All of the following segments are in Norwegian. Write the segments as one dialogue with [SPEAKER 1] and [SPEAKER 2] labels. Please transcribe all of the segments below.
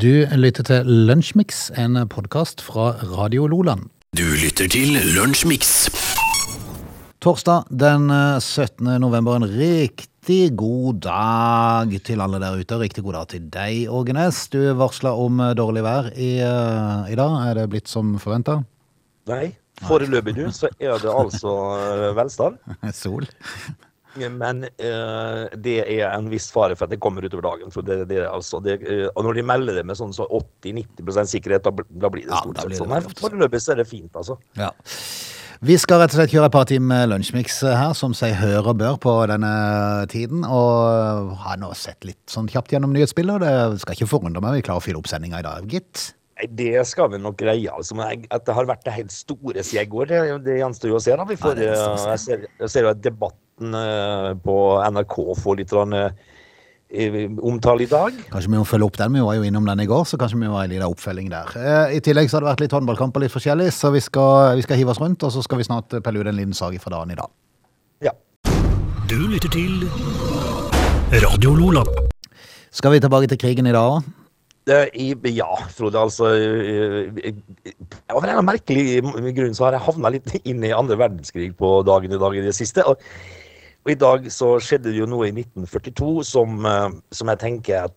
[SPEAKER 1] Du lytter til Lunsjmix, en podkast fra Radio Loland.
[SPEAKER 2] Du lytter til Lunsjmix.
[SPEAKER 1] Torsdag den eh, 17. november, en riktig god dag til alle der ute. Riktig god dag til deg, Ågenes. Du varsla om eh, dårlig vær i, eh, i dag. Er det blitt som forventa?
[SPEAKER 3] Nei, foreløpig nå så er det altså eh, velstand.
[SPEAKER 1] Sol?
[SPEAKER 3] Men uh, det er en viss fare for at det kommer utover dagen. For det, det, altså, det, uh, og når de melder det med sånn så 80-90 sikkerhet, da, da blir det stort
[SPEAKER 1] ja,
[SPEAKER 3] sett sånn. Her foreløpig så er det fint, altså.
[SPEAKER 1] Ja. Vi skal rett og slett kjøre et par timer lunsjmix her, som seg hør og bør på denne tiden. Og har nå sett litt sånn kjapt gjennom nyhetsbildet, og det skal ikke forundre meg. Vi klarer å fylle opp sendinga i dag, gitt.
[SPEAKER 3] Nei, Det skal vi nok greie. altså. Men jeg- at det har vært det helt store siden i går, det, det gjenstår jo å se. da. Vi får,
[SPEAKER 1] Ja, å
[SPEAKER 3] eh, jeg, ser, jeg ser jo at debatten eh, på NRK får litt eh, omtale i dag.
[SPEAKER 1] Kanskje vi må følge opp den. Vi var jo innom den i går, så kanskje vi må ha en liten oppfølging der. Eh, I tillegg så har det vært litt håndballkamp og litt forskjellig, så vi skal, vi skal hive oss rundt, og så skal vi snart pelle ut en liten sag fra dagen i dag.
[SPEAKER 3] Ja.
[SPEAKER 2] Du lytter til Radio Lola.
[SPEAKER 1] Skal vi tilbake til krigen i dag òg?
[SPEAKER 3] I, ja, Frode, altså eh, eh, Av en eller merkelig grunn så har jeg havna litt inn i andre verdenskrig på dagen i dag i det siste. Og, og i dag så skjedde det jo noe i 1942 som, eh, som jeg tenker at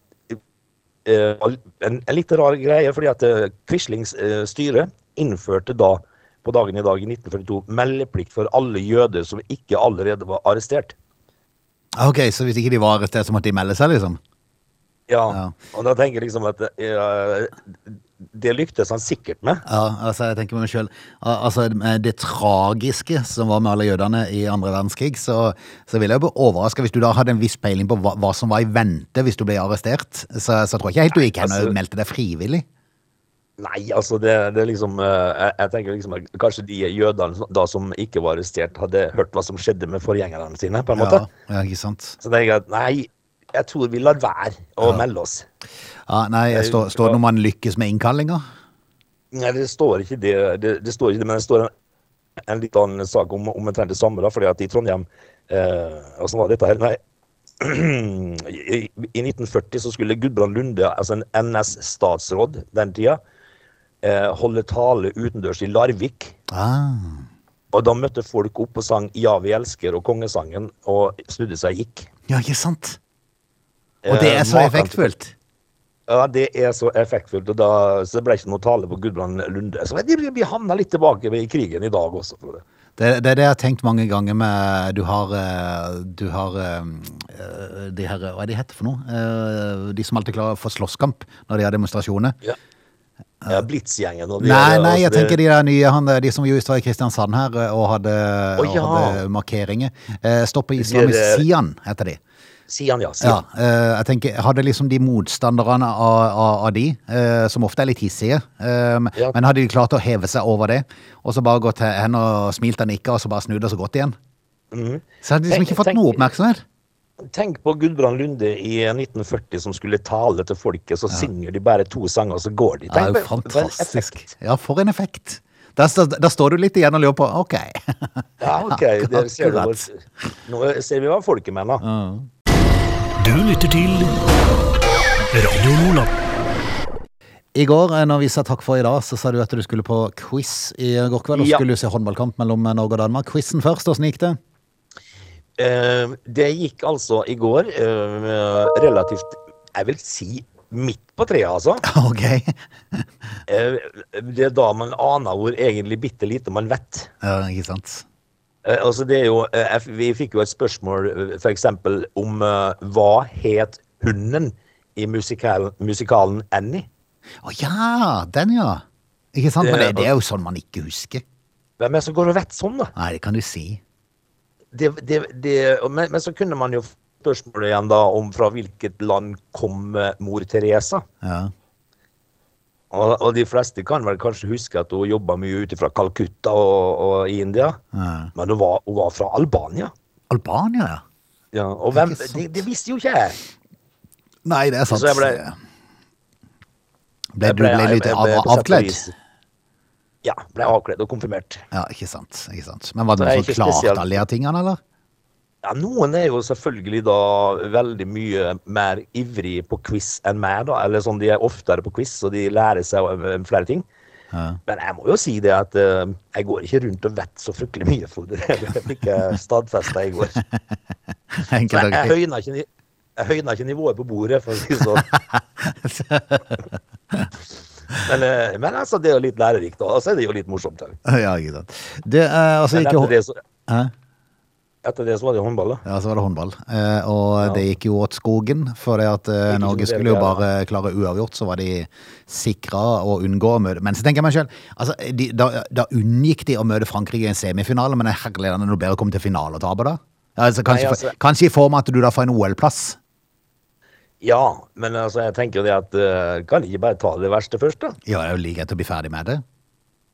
[SPEAKER 3] en, en litt rar greie, fordi at Quislings styre innførte da på dagen i dag i 1942 meldeplikt for alle jøder som ikke allerede var arrestert.
[SPEAKER 1] Ok, så hvis ikke de var arrestert, så måtte de melde seg, liksom?
[SPEAKER 3] Ja,
[SPEAKER 1] Ja.
[SPEAKER 3] og da tenker jeg liksom at ja, det lyktes han sikkert med.
[SPEAKER 1] Ja, altså jeg tenker med meg selv Altså det tragiske som var med alle jødene i andre verdenskrig, så, så vil jeg bli overraska hvis du da hadde en viss peiling på hva, hva som var i vente hvis du ble arrestert. Så, så tror jeg ikke helt du gikk hen og
[SPEAKER 3] altså-
[SPEAKER 1] meldte deg frivillig.
[SPEAKER 3] Nei, altså det, det liksom eh, jeg, jeg tenker liksom at kanskje de jødene da som ikke var arrestert, hadde hørt hva som skjedde med forgjengerne sine, på en måte.
[SPEAKER 1] Ja, ja, ikke sant.
[SPEAKER 3] Så tenker jeg at nei, jeg tror vi lar være å melde oss.
[SPEAKER 1] Ja, nei, står, står det noe man lykkes med innkallinga?
[SPEAKER 3] Nei, det står ikke det, det, det står ikke det, men det står en, en litt annen sak om omtrent det samme, da, fordi at i Trondheim eh, altså, var dette her? Nei. I, I 1940 så skulle Gudbrand Lunde, altså en NS-statsråd den tida, eh, holde tale utendørs i Larvik.
[SPEAKER 1] Ah,
[SPEAKER 3] Og da møtte folk opp og sang 'Ja, vi elsker' og kongesangen, og snudde seg og gikk.
[SPEAKER 1] ja, ikke sant? Og det
[SPEAKER 3] Eh,
[SPEAKER 1] er så
[SPEAKER 3] maken
[SPEAKER 1] effektfullt.
[SPEAKER 3] Ja, det er så effektfullt, og da, så det ble ikke noe tale på Gudbrand Lunde. Så vi, vi havna litt tilbake i krigen i dag også. For det.
[SPEAKER 1] Det, det er det jeg har tenkt mange ganger med Du har, eh, du har eh, de her Hva er de heter for noe? De som alltid klarer å få slåsskamp når de har demonstrasjoner.
[SPEAKER 3] Ja. Ja, Blitzgjengen og de
[SPEAKER 1] Nei,
[SPEAKER 3] der,
[SPEAKER 1] nei, jeg
[SPEAKER 3] altså, det-
[SPEAKER 1] tenker de der nye han, De som just var i Kristiansand her og hadde,
[SPEAKER 3] oh, ja.
[SPEAKER 1] og hadde markeringer. Stopp Stoppe Islamisk Sian, heter de.
[SPEAKER 3] Sian, ja.
[SPEAKER 1] Ja,
[SPEAKER 3] Sian.
[SPEAKER 1] eh, jeg tenker, Hadde liksom de motstanderne av, av, av de, eh, som ofte er litt hissige, eh,
[SPEAKER 3] Ja.
[SPEAKER 1] men hadde de klart å heve seg over det, og så bare gått til hen og smilt og nikka, og så bare snudd og så gått igjen?
[SPEAKER 3] Mm.
[SPEAKER 1] Så hadde de liksom
[SPEAKER 3] Tenk-
[SPEAKER 1] ikke fått
[SPEAKER 3] tenk-
[SPEAKER 1] noe oppmerksomhet.
[SPEAKER 3] Tenk på Gudbrand Lunde i 1940 som skulle tale til folket, så synger de bare to sanger, og så går de.
[SPEAKER 1] Det er jo fantastisk. Ja, for en effekt. Der, står- der står du litt igjen og lurer på OK.
[SPEAKER 3] Ja, ok. Ser du, nå ser vi hva folket mener.
[SPEAKER 2] Du lytter til Radio Nordland.
[SPEAKER 1] I går, eh, når vi sa takk for i dag, så sa du at du skulle på quiz i går kveld. Og
[SPEAKER 3] Ja.
[SPEAKER 1] skulle du se håndballkamp mellom Norge og Danmark. Quizen først, åssen gikk det?
[SPEAKER 3] Eh, det gikk altså i går eh, relativt, jeg vil si, midt på treet, altså.
[SPEAKER 1] OK.
[SPEAKER 3] Eh, det er da man aner hvor egentlig bitte lite man vet.
[SPEAKER 1] Ja, ikke sant.
[SPEAKER 3] Eh, altså det er jo, eh, vi fikk jo et spørsmål eh, for eksempel om hva het hunden i musikalen, musikalen Annie?
[SPEAKER 1] Å ja, den ja. Ikke sant? Men det,
[SPEAKER 3] Det-
[SPEAKER 1] er jo sånn man ikke husker.
[SPEAKER 3] Hvem er det som går og vet sånn, da?
[SPEAKER 1] Nei, det kan du si.
[SPEAKER 3] Det, det, det, men, men så kunne man jo spørsmålet igjen da om fra hvilket land kom mor Teresa?
[SPEAKER 1] Ja.
[SPEAKER 3] Og, og de fleste kan vel kanskje huske at hun jobba mye ute fra Calcutta og, og i India.
[SPEAKER 1] ja.
[SPEAKER 3] Men hun var, hun var fra Albania.
[SPEAKER 1] Albania, ja.
[SPEAKER 3] Ja, og hvem, det, det visste jo ikke jeg.
[SPEAKER 1] Nei, det er sant.
[SPEAKER 3] Så jeg ble-
[SPEAKER 1] ble,
[SPEAKER 3] Jeg
[SPEAKER 1] du ble litt av,
[SPEAKER 3] ble
[SPEAKER 1] avkledd?
[SPEAKER 3] Ja, ble avkledd og konfirmert.
[SPEAKER 1] Ja, ikke sant. ikke sant. Men var det noen som klarte alle de tingene, eller?
[SPEAKER 3] Ja, Noen er jo selvfølgelig da veldig mye mer ivrig på quiz enn meg, da. Eller sånn, de er oftere på quiz, og de lærer seg eh, flere ting.
[SPEAKER 1] Ja.
[SPEAKER 3] Men jeg må jo si det at uh, jeg går ikke rundt og vet så fryktelig mye, Frode. Det fikk jeg stadfesta i går. Jeg, jeg høyna ikke, ikke nivået på bordet, for å si det sånn. Men, eh, men altså, det er jo litt lærerikt, og så er det jo litt morsomt. òg.
[SPEAKER 1] Ja, ikke sant. Det uh, altså ikke
[SPEAKER 3] det, så,
[SPEAKER 1] Hæ?
[SPEAKER 3] Etter det så var det håndball, da.
[SPEAKER 1] Ja, så var det håndball. Eh, og det gikk jo åt skogen, for det at eh, Norge skulle jo bare klare uavgjort, så var de sikra å unngå å møte Men så tenker jeg meg selv, altså, da, da unngikk de å møte Frankrike i en semifinale, men herlig er det noe bedre å komme til finale og tape, da? Altså, kanskje,
[SPEAKER 3] Nei, altså-
[SPEAKER 1] kanskje i form av at du da får en OL-plass?
[SPEAKER 3] Ja, men altså, jeg tenker jo det at uh, Kan ikke bare ta det verste først, da?
[SPEAKER 1] Ja, det er jo like greit å bli ferdig med det.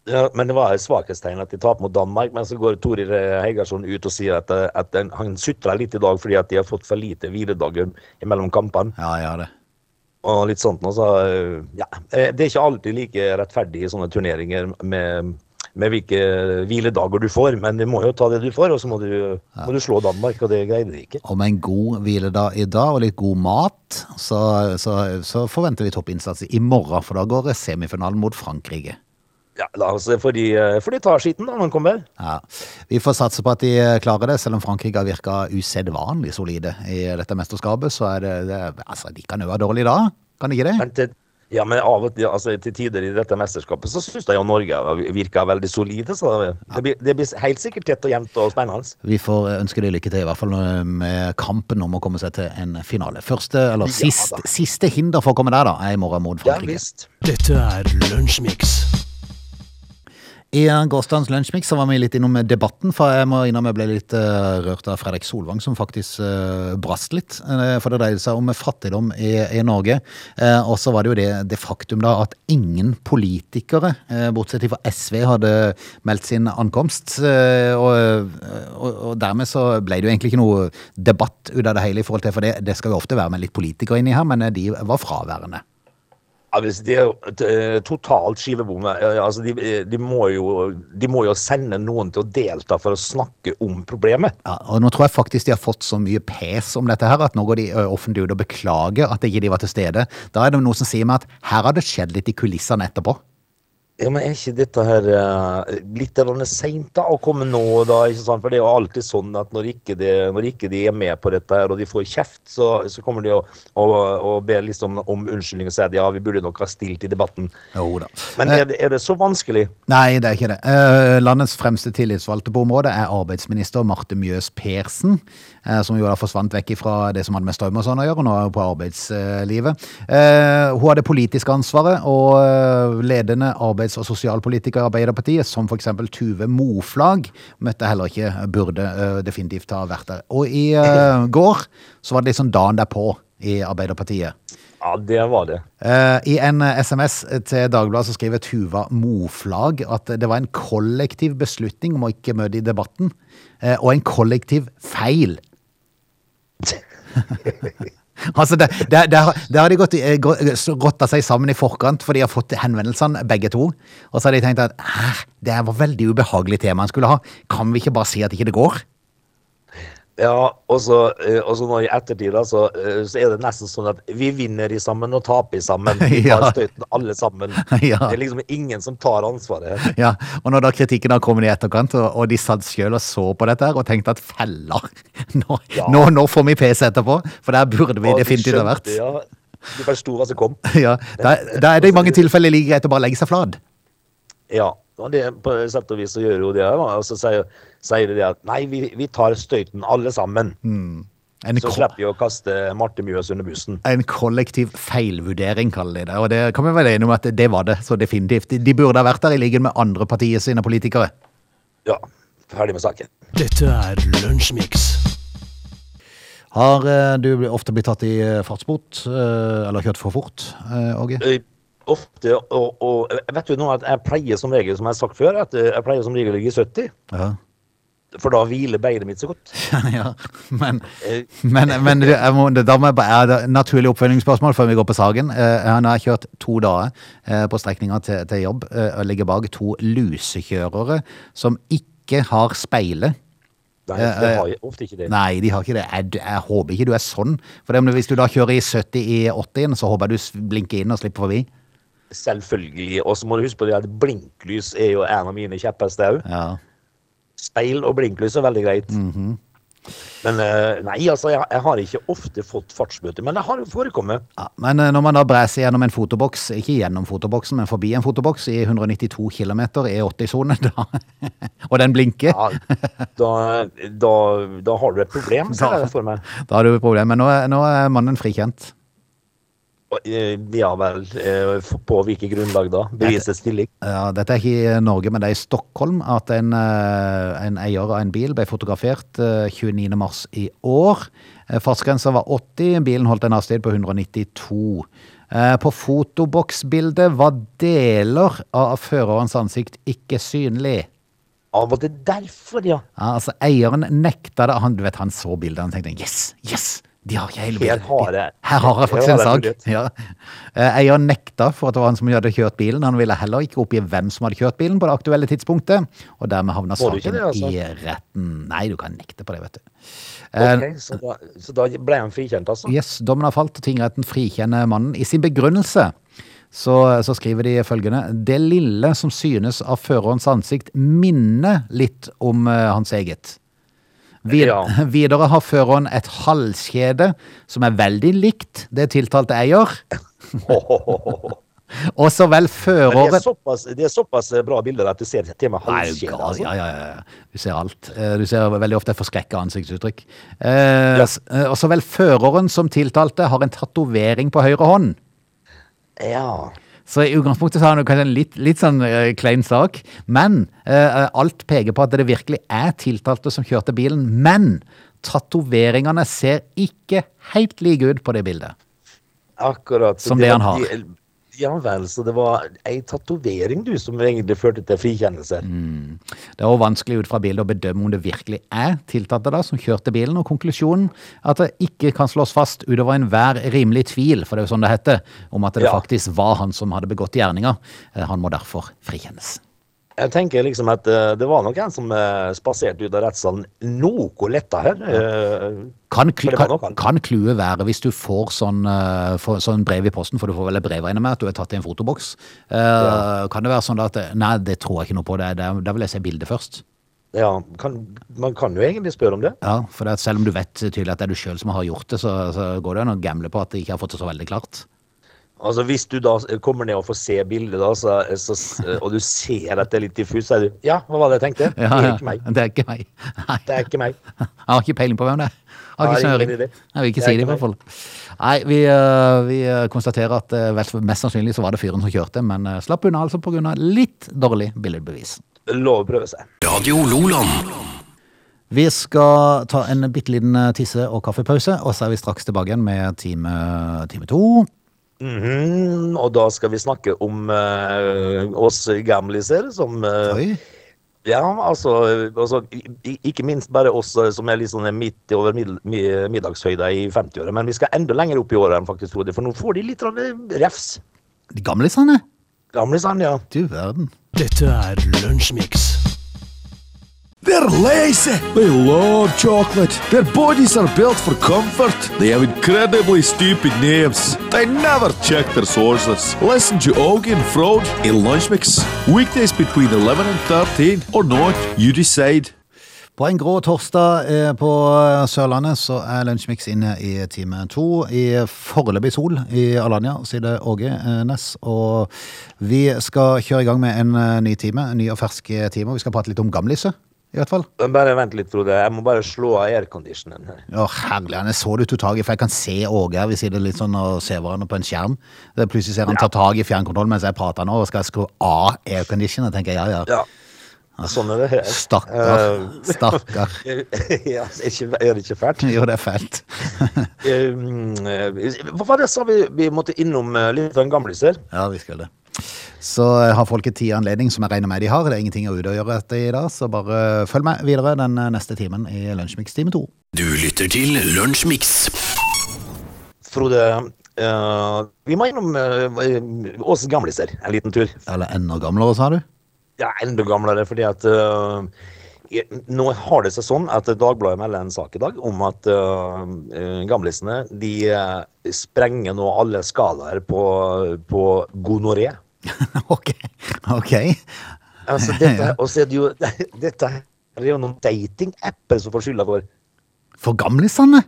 [SPEAKER 3] Ja, men det var et svakhetstegn at de taper mot Danmark. Men så går Torir Heigarsson ut og sier at, eh, at den, han sutrer litt i dag fordi at de har fått for lite hviledager mellom kampene.
[SPEAKER 1] Ja, ja, det.
[SPEAKER 3] Og litt sånt nå, så eh, Ja. eh, Det er ikke alltid like rettferdig i sånne turneringer med, med hvilke hviledager du får, men du må jo ta det du får, og så må du, må du slå Danmark, og det greide de ikke.
[SPEAKER 1] Og med en god hviledag i dag og litt god mat, så, så, så forventer vi toppinnsats i morgen, for da går semifinalen mot Frankrike.
[SPEAKER 3] Ja, la oss får de, for får de tar skitten da når de kommer.
[SPEAKER 1] Ja, Vi får satse på at de klarer det, selv om Frankrike har virka usedvanlig solide i dette mesterskapet. Så er det, det Altså, de kan jo være dårlige da, kan de ikke det?
[SPEAKER 3] Men til, ja, men av og til, altså, til tider i dette mesterskapet så syns jeg jo Norge virker veldig solide. Så det blir, det blir helt sikkert tett og jevnt og spennende.
[SPEAKER 1] Vi får ønske de lykke til, i hvert fall med kampen om å komme seg til en finale. Første, eller
[SPEAKER 3] Ja,
[SPEAKER 1] siste, siste hinder for å komme der, da, er i morgen mot
[SPEAKER 3] Ja
[SPEAKER 1] Frankrike.
[SPEAKER 3] visst.
[SPEAKER 2] Dette er Lunsjmix.
[SPEAKER 1] I gårsdagens lunsjmix var vi litt innom debatten, for jeg må innrømme jeg ble litt eh, rørt av Fredrik Solvang, som faktisk uh, brast litt. eh, for det dreide seg om fattigdom i, i Norge. Eh, og så var det jo det, det faktum da at ingen politikere, eh, bortsett fra SV, hadde meldt sin ankomst. eh, og, og, og dermed så ble det jo egentlig ikke noe debatt ut av det hele i forhold til, for det, det skal jo ofte være med litt politikere inni her, men eh, de var fraværende.
[SPEAKER 3] Ja, hvis de eh, totalt. Eh, Altså, de, de, må jo, de må jo sende noen til å delta for å snakke om problemet.
[SPEAKER 1] Ja, og nå tror jeg faktisk de har fått så mye pes om dette her, at nå går de offentlig ut og beklager at ikke de var til stede. Da er det noe som sier meg at her har det skjedd litt i kulissene etterpå.
[SPEAKER 3] Ja, men Er ikke dette her eh, litt seint å komme nå? da, ikke sant? For det er jo alltid sånn at når ikke, de, når ikke de er med på dette her, og de får kjeft, så, så kommer de å, å, å be liksom om unnskyldning og si at ja, vi burde nok ha stilt i debatten.
[SPEAKER 1] Jo da.
[SPEAKER 3] Men er det, er det så vanskelig?
[SPEAKER 1] Nei, det er ikke det. Uh, Landets fremste tillitsvalgte på området er arbeidsminister Marte Mjøs Persen, eh, som jo da forsvant vekk fra det som hadde med strøm og sånn å gjøre, og nå er hun på arbeidslivet. Uh, Hun har det politiske ansvaret, og ledende ledende arbeids- og sosialpolitiker i Arbeiderpartiet, som eksempel Tuve Moflag, møtte heller ikke, burde eh, definitivt ha vært der. Og i eh, går så var det liksom dagen derpå i Arbeiderpartiet.
[SPEAKER 3] Ja, det var det.
[SPEAKER 1] Eh, I en eh, SMS til Dagbladet så skriver Tuva Moflag at det var en kollektiv beslutning om å ikke møte i debatten, eh, og en kollektiv feil. altså, Der har, de gått, i- eh, rotta seg sammen i forkant, for de har fått henvendelsene, begge to. Og så har de tenkt at "Hæ, det var veldig ubehagelig tema en skulle ha. Kan vi ikke bare si at ikke det går?
[SPEAKER 3] Ja, og så, eh, og så nå i ettertid så, eh, så er det nesten sånn at vi vinner i sammen og taper i sammen. Vi tar
[SPEAKER 1] Ja.
[SPEAKER 3] støyten alle sammen.
[SPEAKER 1] Ja.
[SPEAKER 3] Det er liksom ingen som tar ansvaret.
[SPEAKER 1] Ja, og når da kritikken har kommet i etterkant, og, og de satt selv og så på dette her, og tenkte at feller, nå,
[SPEAKER 3] Ja.
[SPEAKER 1] nå, nå får vi PC etterpå, for der burde vi
[SPEAKER 3] Og
[SPEAKER 1] definitivt ha vært.
[SPEAKER 3] Ja, de forsto hva som kom.
[SPEAKER 1] Ja, da er det i mange tilfeller like greit å bare legge seg flat.
[SPEAKER 3] Ja, og det, på sett og vis så gjør jo det. Og så sier, sier de at nei, vi, vi tar støyten alle sammen.
[SPEAKER 1] Mm.
[SPEAKER 3] Så slipper vi å kaste Marte Mjøs under bussen.
[SPEAKER 1] en kollektiv feilvurdering, kaller de det. Og det kan vi være enige om at det var det, så definitivt. De, de burde ha vært der i liggen med andre partier sine politikere.
[SPEAKER 3] Ja, ferdig med saken.
[SPEAKER 2] Dette er Lunsjmix.
[SPEAKER 1] Har eh, du ofte blitt tatt i eh, fartsbot, eh, eller kjørt for fort, Åge?
[SPEAKER 3] Eh, Ofte, og, og vet du nå at jeg pleier som regel, som jeg har sagt før, at jeg pleier som regel å ligge i 70.
[SPEAKER 1] Ja.
[SPEAKER 3] For da hviler beinet mitt så godt.
[SPEAKER 1] ja, men
[SPEAKER 3] Eh,
[SPEAKER 1] Men, men må, da må jeg bare, er det naturlig oppfølgingsspørsmål før vi går på saken. Eh, han har kjørt to dager eh, på strekninga til, til jobb eh, og ligger bak to lusekjørere som ikke har speile.
[SPEAKER 3] Nei,
[SPEAKER 1] Eh,
[SPEAKER 3] det
[SPEAKER 1] eh,
[SPEAKER 3] har ofte ikke det.
[SPEAKER 1] Nei, de har ikke det. Jeg, jeg håper ikke du er sånn. For det, om du- hvis du da kjører i 70 i 80-en, så håper jeg du blinker inn og slipper forbi.
[SPEAKER 3] Selvfølgelig. Og så må du huske på det at blinklys er jo en av mine kjepphester òg.
[SPEAKER 1] Ja.
[SPEAKER 3] Speil og blinklys er veldig greit.
[SPEAKER 1] Mhm.
[SPEAKER 3] Men eh, nei, altså, jeg, jeg har ikke ofte fått fartsbøter. Men det har jo forekommet.
[SPEAKER 1] Ja, men eh, når man da bræser gjennom en fotoboks, ikke gjennom fotoboksen, men forbi en fotoboks i 192 km i 80-sone, Og den blinker,
[SPEAKER 3] Ja, da, da, da har du et problem, ser jeg for meg.
[SPEAKER 1] da har du et problem. Men nå nå er mannen frikjent.
[SPEAKER 3] Eh, Ja vel. eh, På hvilket grunnlag da? Bevisets stilling?
[SPEAKER 1] Ja, dette er ikke i Norge, men det er i Stockholm at en, eh, en eier av en bil ble fotografert eh, 29. mars i år. Eh, Fartsgrensa var 80, bilen holdt en hastighet på 192. Eh, På fotoboksbildet var deler av førerens ansikt ikke synlig.
[SPEAKER 3] Ja, var det derfor, ja?
[SPEAKER 1] Ja, altså Eieren nekta det. Han, du vet, han så bildet og tenkte yes, yes, de har ikke hele
[SPEAKER 3] har jeg-
[SPEAKER 1] Her har jeg faktisk en sak. Ja. Eh, Eieren nekta for at det var han som hadde kjørt bilen. Han ville heller ikke oppgi hvem som hadde kjørt bilen på det aktuelle tidspunktet, og dermed havna saken
[SPEAKER 3] det, altså?
[SPEAKER 1] i retten. Nei, du kan nekte på det, vet du. Okay,
[SPEAKER 3] Ok, så, da, så da ble han frikjent, altså?
[SPEAKER 1] Yes, dommen har falt. Tingretten frikjenner mannen. I sin begrunnelse så, så skriver de følgende. Det lille som synes av førerens ansikt minner litt om uh, hans eget. Vid,
[SPEAKER 3] Ja.
[SPEAKER 1] Videre har føreren et halskjede som er veldig likt det tiltalte eier. Og så vel
[SPEAKER 3] det,
[SPEAKER 1] føreren
[SPEAKER 3] er såpass, det er såpass bra bilder at du ser til og med halskjedet.
[SPEAKER 1] ja,
[SPEAKER 3] Altså.
[SPEAKER 1] ja, ja, ja. Du ser alt. Eh, Du ser veldig ofte forskrekka ansiktsuttrykk. Eh, eh, Og så vel føreren som tiltalte har en tatovering på høyre hånd.
[SPEAKER 3] Ja.
[SPEAKER 1] Så i utgangspunktet så har han kanskje en litt, litt sånn uh, klein sak, men uh, alt peker på at det virkelig er tiltalte som kjørte bilen. Men tatoveringene ser ikke helt like ut på det bildet.
[SPEAKER 3] Akkurat.
[SPEAKER 1] Som det han har.
[SPEAKER 3] Ja vel, så det var ei tatovering du som egentlig førte til frikjennelse.
[SPEAKER 1] Mm. Det også vanskelig ut fra bildet å bedømme om det virkelig er tiltalte da som kjørte bilen, og konklusjonen at det ikke kan slås fast utover enhver rimelig tvil, for det er jo sånn det heter, om at det
[SPEAKER 3] Ja.
[SPEAKER 1] faktisk var han som hadde begått gjerninga. Eh, Han må derfor frikjennes.
[SPEAKER 3] Jeg tenker liksom at eh, det var nok en som uh, spaserte ut av rettssalen noe letta her. Eh,
[SPEAKER 1] Kan,
[SPEAKER 3] For
[SPEAKER 1] kl kan, kan clouet være, hvis du får sånn, eh, får sånn brev i posten, for du får vel et brev regner med at du er tatt i en fotoboks, ja. kan det være sånn at eh, Nei, det tror jeg ikke noe på. det, det Da vil jeg se bildet først.
[SPEAKER 3] ja, kan, man kan jo egentlig spørre om det.
[SPEAKER 1] Ja, for selv om du vet tydelig at det er du sjøl som har gjort det, så, så går det an å gamble på at de ikke har fått det så veldig klart.
[SPEAKER 3] Altså Hvis du da kommer ned og får se bildet, da, så, så, og du ser at det er litt diffus, så er du Ja, hva var det jeg tenkte?
[SPEAKER 1] Ja,
[SPEAKER 3] det er ikke meg.
[SPEAKER 1] Det er ikke meg. Nei.
[SPEAKER 3] Det er ikke meg.
[SPEAKER 1] Jeg har ikke peiling på hvem det er. Jeg har ikke snøring. Jeg vil ikke si det, i hvert fall. Nei, vi, eh, vi eh, konstaterer at eh, vel- mest sannsynlig så var det fyren som kjørte, men slapp unna altså pga. litt dårlig billedbevis.
[SPEAKER 3] Lov å prøve seg.
[SPEAKER 2] Radio Loland.
[SPEAKER 1] Vi skal ta en bitte liten tisse- og kaffepause, og så er vi straks tilbake igjen med time, time to.
[SPEAKER 3] Mhm, og da skal vi snakke om uh, oss gamliser som uh,
[SPEAKER 1] Oi.
[SPEAKER 3] Ja, altså, altså Ikke minst bare oss eh, som er litt sånn midt over middagshøyda i 50-åra, men vi skal enda lenger opp i åra enn faktisk, trodde, for nå får de litt eh, refs.
[SPEAKER 1] De gamlisene?
[SPEAKER 3] Gamlisene, ja.
[SPEAKER 1] Du verden.
[SPEAKER 2] Dette er Lunsjmix.
[SPEAKER 4] They're lazy. They love chocolate. Their bodies are built for comfort. They have incredibly stupid names. They never check their sources. Listen to Augie and Frode in Lunch Mix. Weekdays between 11 and 13 or not, you decide.
[SPEAKER 1] På en grå torsdag eh, på eh, Sørlandet så er Lunsjmix inne i time to. I foreløpig sol i Alanya sitter Åge eh, Næss. Og vi skal kjøre i gang med en ny time, en ny og fersk time. og Vi skal prate litt om gamliset, i hvert fall.
[SPEAKER 3] Bare vent litt, Frode. Jeg må bare slå av airconditionen her.
[SPEAKER 1] Å, herlig. Han er så du tok tak i, for jeg kan se Åge her. Vi sitter litt sånn og ser hverandre på en skjerm. Er Plutselig ser han ta tak i fjernkontrollen mens jeg prater nå, og skal jeg skru av aircondition. Jeg tenker ja, ja.
[SPEAKER 3] Ja. Sånn er det her.
[SPEAKER 1] Stakkar.
[SPEAKER 3] Eh,
[SPEAKER 1] Stakkar.
[SPEAKER 3] ja, er, ikke, er det ikke fælt?
[SPEAKER 1] Jo, det er fælt.
[SPEAKER 3] Eh, Hva var det sa vi vi måtte innom eh, litt av en gamliser?
[SPEAKER 1] Ja, vi skal det. Så eh, har folk tid anledning, som jeg regner med de har. Det er ingenting å ut og gjøre etter i dag, så bare følg med videre den eh, neste timen i Lunsjmix time to.
[SPEAKER 2] Du lytter til Lunsjmix.
[SPEAKER 3] Frode, uh, vi må innom uh, oss gamliser en liten tur.
[SPEAKER 1] Eller enda gamlere, sa du?
[SPEAKER 3] Ja, enda gamlere, fordi at uh, Nå har det seg sånn at Dagbladet melder en sak i dag om at uh, gamlisene de uh, sprenger nå alle skalaer på, på gonoré.
[SPEAKER 1] Ok. ok.
[SPEAKER 3] Altså, dette, og så er det jo Dette er jo noen datingapper som får skylda for.
[SPEAKER 1] For gamlisene?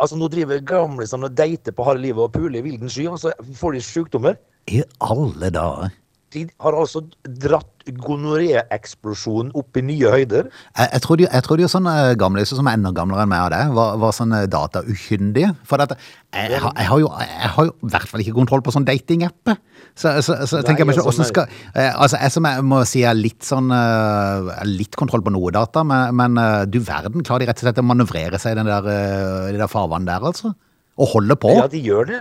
[SPEAKER 3] Altså, Nå driver gamlisene og dater på harde livet og puler i vilden sky, og så får de sykdommer.
[SPEAKER 1] I alle dager.
[SPEAKER 3] De har altså dratt gonoré-eksplosjonen opp i nye høyder.
[SPEAKER 1] Jeg, jeg trodde jo jeg trodde jo sånne gamliser som er enda gamlere enn meg og deg, var, var sånne dataukyndige. For at jeg, jeg, har- jeg, har jo, jeg har jo i hvert fall ikke kontroll på sånn datingapper. Så, så, så jeg tenker jeg meg
[SPEAKER 3] Nei,
[SPEAKER 1] ikke,
[SPEAKER 3] altså,
[SPEAKER 1] skal eh, Altså, jeg som jeg må si er litt sånn eh, er Litt kontroll på noe data, men, men eh, du verden, klarer de rett og slett å manøvrere seg i den der, eh, de der farvannet der, altså? Og holde på?
[SPEAKER 3] Ja, de gjør det.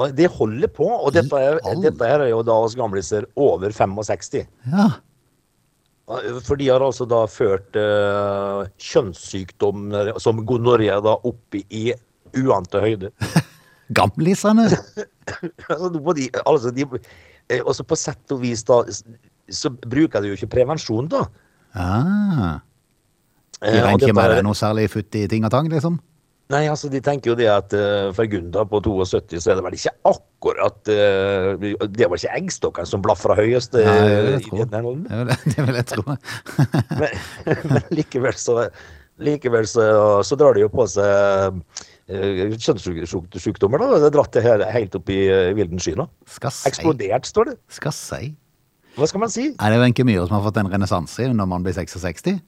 [SPEAKER 3] Og de holder på. Og dette er, dette er jo da oss gamliser over 65.
[SPEAKER 1] Ja.
[SPEAKER 3] For de har altså da ført uh, kjønnssykdommer som gonoré da opp i, uante høyder.
[SPEAKER 1] Gamlisene?
[SPEAKER 3] altså, de, altså de, eh, også på sett og vis da, så bruker de jo ikke prevensjon da.
[SPEAKER 1] Ah. De
[SPEAKER 3] Eh,
[SPEAKER 1] regner ikke med det er noe særlig futt i ting og tang, liksom?
[SPEAKER 3] Nei, altså de tenker jo det at uh, for Gunda på 72 så er det vel ikke akkurat uh, Det var ikke eggstokkene som blafra høyest. eh,
[SPEAKER 1] Nei, det vil jeg tro.
[SPEAKER 3] men, men likevel så Likevel så, så drar det jo på seg uh, kjønnssykdommer. da. Det er dratt det her helt opp i uh, vilden sky nå. Eksplodert, står det.
[SPEAKER 1] Skal si.
[SPEAKER 3] Hva skal man si?
[SPEAKER 1] Er det Wenche Myhre som har fått en renessanse når man blir 66?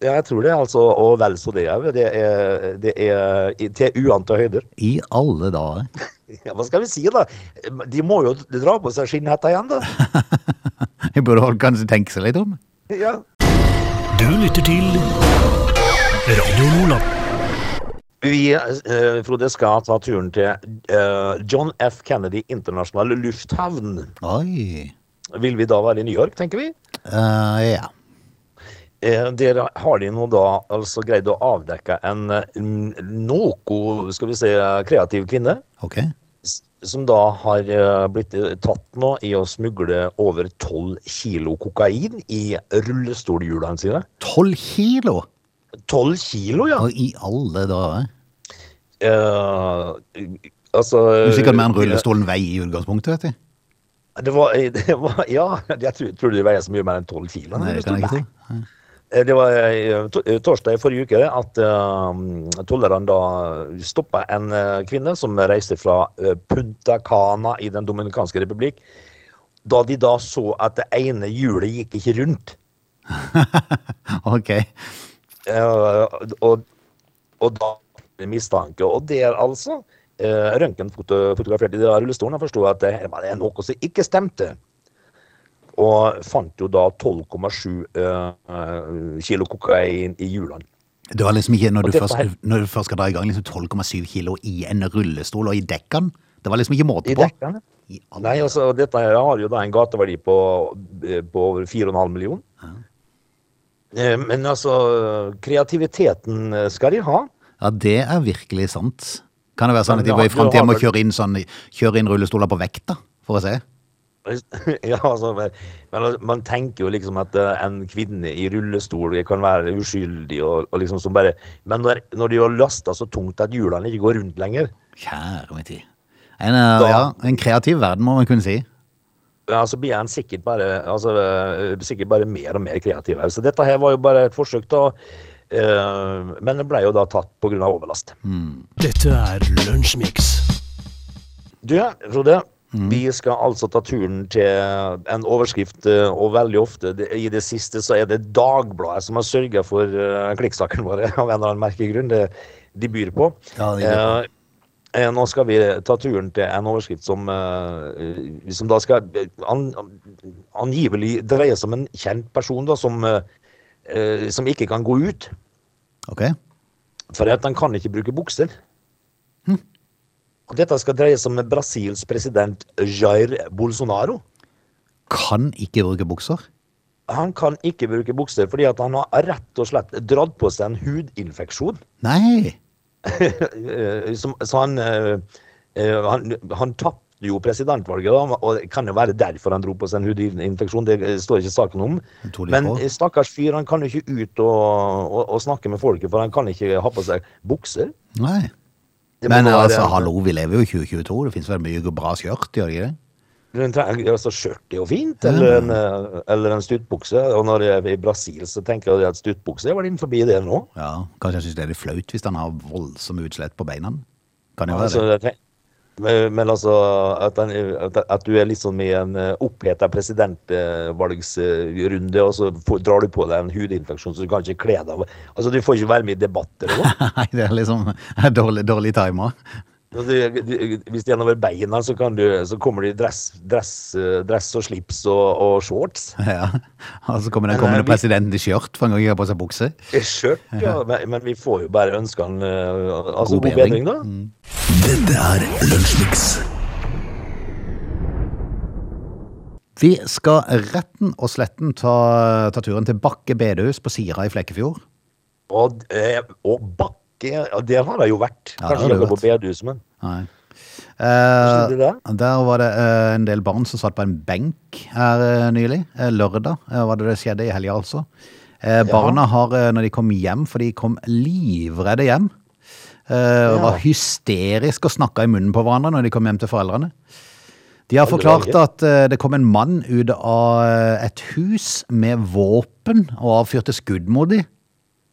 [SPEAKER 3] Ja, jeg tror det, altså. Og vel så det òg. Det er, det er i- til uante høyder.
[SPEAKER 1] I alle dager.
[SPEAKER 3] Ja, hva skal vi si, da? De må jo dra på seg skinnhetta igjen, da.
[SPEAKER 1] Jeg burde kanskje tenke seg litt om.
[SPEAKER 3] Ja.
[SPEAKER 2] Du lytter til Radio Nordland.
[SPEAKER 3] Vi, eh, Frode, skal ta turen til eh, John F. Kennedy internasjonale lufthavn.
[SPEAKER 1] Oi.
[SPEAKER 3] Vil vi da være i New York, tenker vi?
[SPEAKER 1] Uh, ja.
[SPEAKER 3] Eh, der har de nå da altså greid å avdekke en eh, noe, skal vi si, kreativ kvinne.
[SPEAKER 1] Ok.
[SPEAKER 3] Som da har eh, blitt tatt nå i å smugle over 12 kilo kokain i rullestolhjulene sine.
[SPEAKER 1] Tolv kilo!
[SPEAKER 3] 12 kilo, ja!
[SPEAKER 1] Og i alle dager.
[SPEAKER 3] Eh, altså
[SPEAKER 1] Sikkert mer enn rullestolen veier i utgangspunktet, vet du.
[SPEAKER 3] Det var, det var Ja, jeg tror, tror det veier så mye mer enn 12 kilo?
[SPEAKER 1] Nei, det kan jeg ikke tro.
[SPEAKER 3] Eh, Det var eh, eh, torsdag i forrige uke at uh, tollerne da stoppa en uh, kvinne som reiste fra uh, Punta Cana i Den dominikanske republikk. Da de da så at det ene hjulet gikk ikke rundt.
[SPEAKER 1] Ok.
[SPEAKER 3] Og, og da mistanke. Og der altså Røntgenfotograferte de rullestolen og forsto at det var noe som ikke stemte. Og fant jo da 12,7 eh, kilo kokain i hjulene.
[SPEAKER 1] Det var liksom ikke, når du, først, når du først skal dra i gang, liksom 12,7 kilo i en rullestol og i dekkene. Det var liksom ikke måte på. I dekkene.
[SPEAKER 3] Nei, altså, dette her har jo da en gateverdi på, eh, på over 4,5 millioner. Ja. Men altså, kreativiteten eh, skal de ha.
[SPEAKER 1] Ja, det er virkelig sant. Kan det være sånn at de i
[SPEAKER 3] framtida
[SPEAKER 1] må kjøre inn, sånn, kjøre inn rullestoler på vekta, for å se?
[SPEAKER 3] ja, altså, men, altså, man tenker jo liksom at eh, en kvinne i rullestol kan være uskyldig og, og liksom som bare Men når, når de har lasta så tungt at hjulene ikke går rundt lenger,
[SPEAKER 1] Kjære min tid. En, eh,
[SPEAKER 3] Da-
[SPEAKER 1] ja, en kreativ verden, må man kunne si.
[SPEAKER 3] ja, så blir en sikkert bare, altså, eh, sikkert bare mer og mer kreativ. Så dette her var jo bare et forsøk, da. Uh, men det ble jo da tatt pga. overlast.
[SPEAKER 2] Dette er Lunsjmix.
[SPEAKER 3] Du, Frode. Vi skal altså ta turen til en overskrift, eh, og veldig ofte i det siste så er det Dagbladet som har sørga for uh, klikksakene våre, av en eller annen merkelig grunn. Det de byr på.
[SPEAKER 1] Ja, de byr.
[SPEAKER 3] Eh, eh, nå skal vi ta turen til en overskrift som, eh, som da skal eh, an, angivelig dreie seg om en kjent person da, som, eh, eh, som ikke kan gå ut.
[SPEAKER 1] Ok?
[SPEAKER 3] For at han kan ikke bruke bukser. Dette skal dreie seg om Brasils president Jair Bolsonaro.
[SPEAKER 1] Kan ikke bruke bukser?
[SPEAKER 3] Han kan ikke bruke bukser fordi at han har rett og slett dratt på seg en hudinfeksjon.
[SPEAKER 1] Nei!
[SPEAKER 3] Eh, så han, eh, eh, han, han tapte jo presidentvalget, da, og det kan jo være derfor han dro på seg en hudinfeksjon. Det står ikke saken om. Men stakkars fyr, han kan jo ikke ut og, og, og snakke med folket, for han kan ikke ha på seg bukser.
[SPEAKER 1] Nei. Men altså, hallo, vi lever jo i 2022. Det finnes vel mye bra skjørt, gjør det ikke det?
[SPEAKER 3] Altså, Skjørt er jo fint, eller en, eh, eller en stuttbukse. Og når jeg er i Brasil, så tenker jeg at stuttbukse er vel innenfor det nå.
[SPEAKER 1] Ja, Kanskje jeg syns det er litt flaut hvis han har voldsomme utslett på beina. Kan jo være
[SPEAKER 3] Altså,
[SPEAKER 1] det.
[SPEAKER 3] Men, men altså, at, den, at, du er liksom i en uh, oppheta presidentvalgsrunde, og så får, drar du på deg en hudinfeksjon, så du kan ikke kle deg av. Altså, du får ikke være med i debatter og sånn.
[SPEAKER 1] Nei, det er liksom dårlig, dårlig timer.
[SPEAKER 3] Du- Hvis det er over beina, så, kan du, så kommer det i dress, dress, eh, dress og slips og, og shorts.
[SPEAKER 1] Ja. Og så kommer den
[SPEAKER 3] eh, vi-
[SPEAKER 1] presidenten i skjørt for en gang ikke har på seg bukse.
[SPEAKER 3] Skjørt, ja. Men, men vi får jo bare ønske han eh, altså,
[SPEAKER 1] God
[SPEAKER 3] god bedring, da.
[SPEAKER 2] Dette er Lunsjmix.
[SPEAKER 1] Vi skal retten og sletten ta, ta turen til Bakke bedehus på Sira i Flekkefjord.
[SPEAKER 3] Og, og Bakke, ja, Det har det jo vært.
[SPEAKER 1] Ja,
[SPEAKER 3] Kanskje ikke på bedehus, men
[SPEAKER 1] Nei. Eh,
[SPEAKER 3] der?
[SPEAKER 1] var det eh, en del barn som satt på en benk her eh, nylig. Eh, lørdag eh, var det det skjedde i helga, altså. Eh, barna har, når de kom hjem, for de kom livredde hjem, eh,
[SPEAKER 3] Ja.
[SPEAKER 1] var hysteriske og snakka i munnen på hverandre når de kom hjem til foreldrene. De har forklart at det kom en mann ut av et hus med våpen og avfyrte skudd mot dem.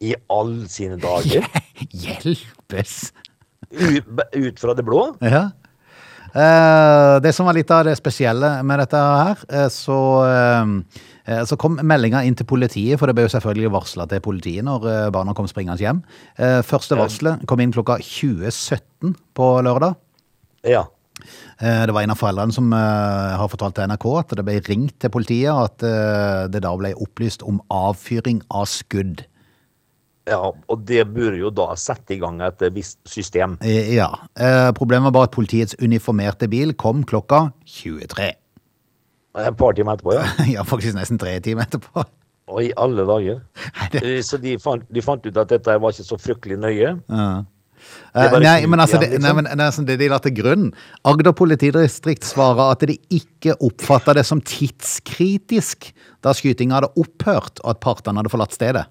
[SPEAKER 3] I alle sine dager.
[SPEAKER 1] Hjelpes!
[SPEAKER 3] Ut, ut fra det blå.
[SPEAKER 1] Ja. Eh, det som var litt av det spesielle med dette her, eh, så, eh, så kom meldinga inn til politiet, for det ble jo selvfølgelig varsla til politiet når barna kom springende hjem. Eh, første varselet kom inn klokka 20.17 på lørdag.
[SPEAKER 3] Ja.
[SPEAKER 1] Det var en av foreldrene som har fortalt til NRK at det ble ringt til politiet, og at det da ble opplyst om avfyring av skudd.
[SPEAKER 3] Ja. Og det burde jo da sette i gang et visst system.
[SPEAKER 1] Eh, Ja. Eh, Problemet var at politiets uniformerte bil kom klokka 23.
[SPEAKER 3] Et par timer etterpå, ja.
[SPEAKER 1] Ja, faktisk nesten tre timer etterpå.
[SPEAKER 3] Og i alle dager. Eh, Så de fant, de fant ut at dette var ikke så fryktelig nøye.
[SPEAKER 1] Ja. Nei, men altså, det,
[SPEAKER 3] liksom.
[SPEAKER 1] nei, men altså, det de la til grunn. Agder politidistrikt svarer at de ikke oppfatta det som tidskritisk da skytinga hadde opphørt og at partene hadde forlatt stedet.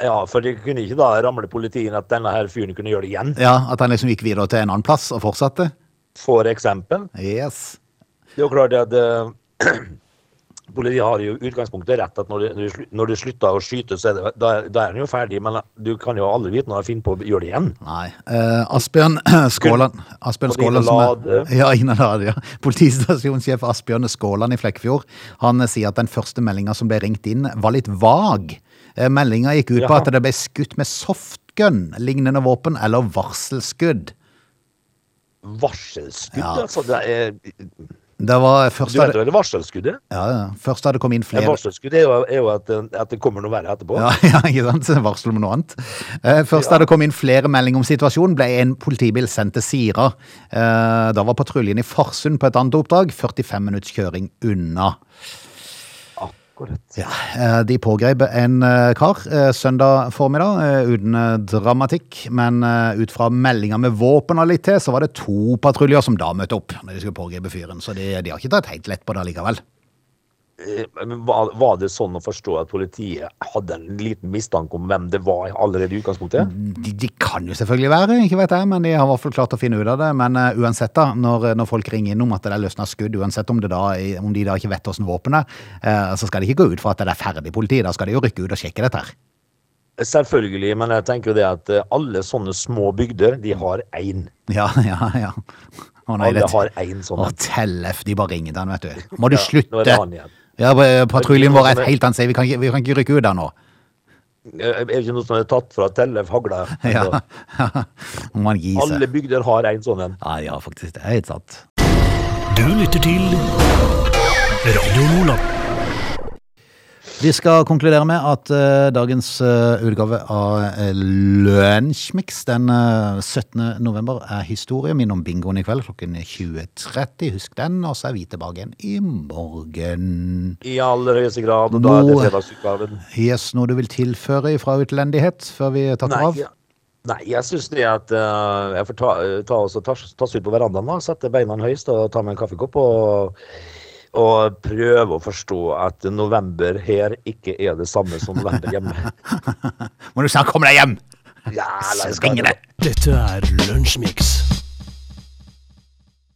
[SPEAKER 3] Ja, for det kunne ikke da ramle politiet inn at denne her fyren kunne gjøre det igjen.
[SPEAKER 1] Ja, At han liksom gikk videre til en annen plass og fortsatte.
[SPEAKER 3] For eksempel.
[SPEAKER 1] Yes.
[SPEAKER 3] Det er jo klart at eh, Politiet har jo utgangspunktet rett at når du, når slutter å skyte, så er det, da, da er den jo ferdig. Men du kan jo aldri vite når jeg finner på å gjøre det igjen.
[SPEAKER 1] Nei. Eh, Asbjørn Skåland Asbjørn Skåland som er, ja, Lade, ja. Politistasjonssjef Asbjørn Skåland i Flekkefjord Han eh, sier at den første meldinga som ble ringt inn, var litt vag. Eh, Meldinga gikk ut på at det ble skutt med softgun, lignende våpen, eller varselskudd.
[SPEAKER 3] Varselskudd,
[SPEAKER 1] Ja.
[SPEAKER 3] altså. Det er,
[SPEAKER 1] Det var først
[SPEAKER 3] du vet vel varselskuddet?
[SPEAKER 1] ja, ja. først hadde det kommet inn flere
[SPEAKER 3] varselskudd er jo, er jo at, at det kommer noe verre etterpå.
[SPEAKER 1] Ja, ja, ikke sant? Varsel om noe annet. Eh, Først
[SPEAKER 3] Ja.
[SPEAKER 1] da det kom inn flere meldinger om situasjonen, ble en politibil sendt til Sira. Eh, Da var patruljen i Farsund på et annet oppdrag, 45 minutts kjøring unna. Ja, eh, De pågrep en eh, kar eh, søndag formiddag, uten dramatikk. Men ut fra meldinga med våpen og litt til, så var det to patruljer som da møtte opp når de skulle pågripe fyren. Så de, de har ikke tatt helt lett på det likevel.
[SPEAKER 3] Eh, var, det sånn å forstå at politiet hadde en liten mistanke om hvem det var allerede i utgangspunktet?
[SPEAKER 1] De, de kan jo selvfølgelig være, ikke vet jeg, men de har i hvert fall klart å finne ut av det. Men uh, uansett, da, når, når folk ringer inn om at det er løsna skudd, uansett om, det da, om de da ikke vet åssen våpen er, uh, så skal de ikke gå ut fra at det er ferdig politi. Da skal de jo rykke ut og sjekke dette her.
[SPEAKER 3] Selvfølgelig, men jeg tenker jo det at eh, alle sånne små bygder, de har én.
[SPEAKER 1] Ja, ja, ja. Å nei,
[SPEAKER 3] Alle har én sånn.
[SPEAKER 1] Å, Tellef, de bare ringer den, vet du. Må du
[SPEAKER 3] Ja, nå er det
[SPEAKER 1] slutte?
[SPEAKER 3] han igjen.
[SPEAKER 1] Ja, patruljen vår er et helt annet sted. Vi kan ikke, vi kan ikke rykke ut der nå.
[SPEAKER 3] Er det ikke noe som er tatt fra Tellef Hagla?
[SPEAKER 1] Ja, Må man gi seg.
[SPEAKER 3] Alle bygder har en sånn en.
[SPEAKER 1] Ja, ja, faktisk. Det er helt sant.
[SPEAKER 2] Du lytter til Radio Nordland.
[SPEAKER 1] Vi skal konkludere med at uh, dagens uh, utgave av uh, Lunsjmix den uh, 17. november er historie. Minn om bingoen i kveld klokken 20.30. Husk den, og så er vi tilbake igjen i morgen.
[SPEAKER 3] I aller høyeste grad, og da er det fredagsutgaven.
[SPEAKER 1] Yes, noe du vil tilføre fra utlendighet før vi takker
[SPEAKER 3] Nei,
[SPEAKER 1] av?
[SPEAKER 3] ja. Nei, jeg syns det at uh, jeg får ta, ta, ta, ta oss ut på verandaen da, sette beina høyest og ta meg en kaffekopp. og og prøve å forstå at november her ikke er det samme som november hjemme.
[SPEAKER 1] Må du snart komme deg hjem!
[SPEAKER 3] Ja, la oss!
[SPEAKER 2] Dette er Lunsjmix.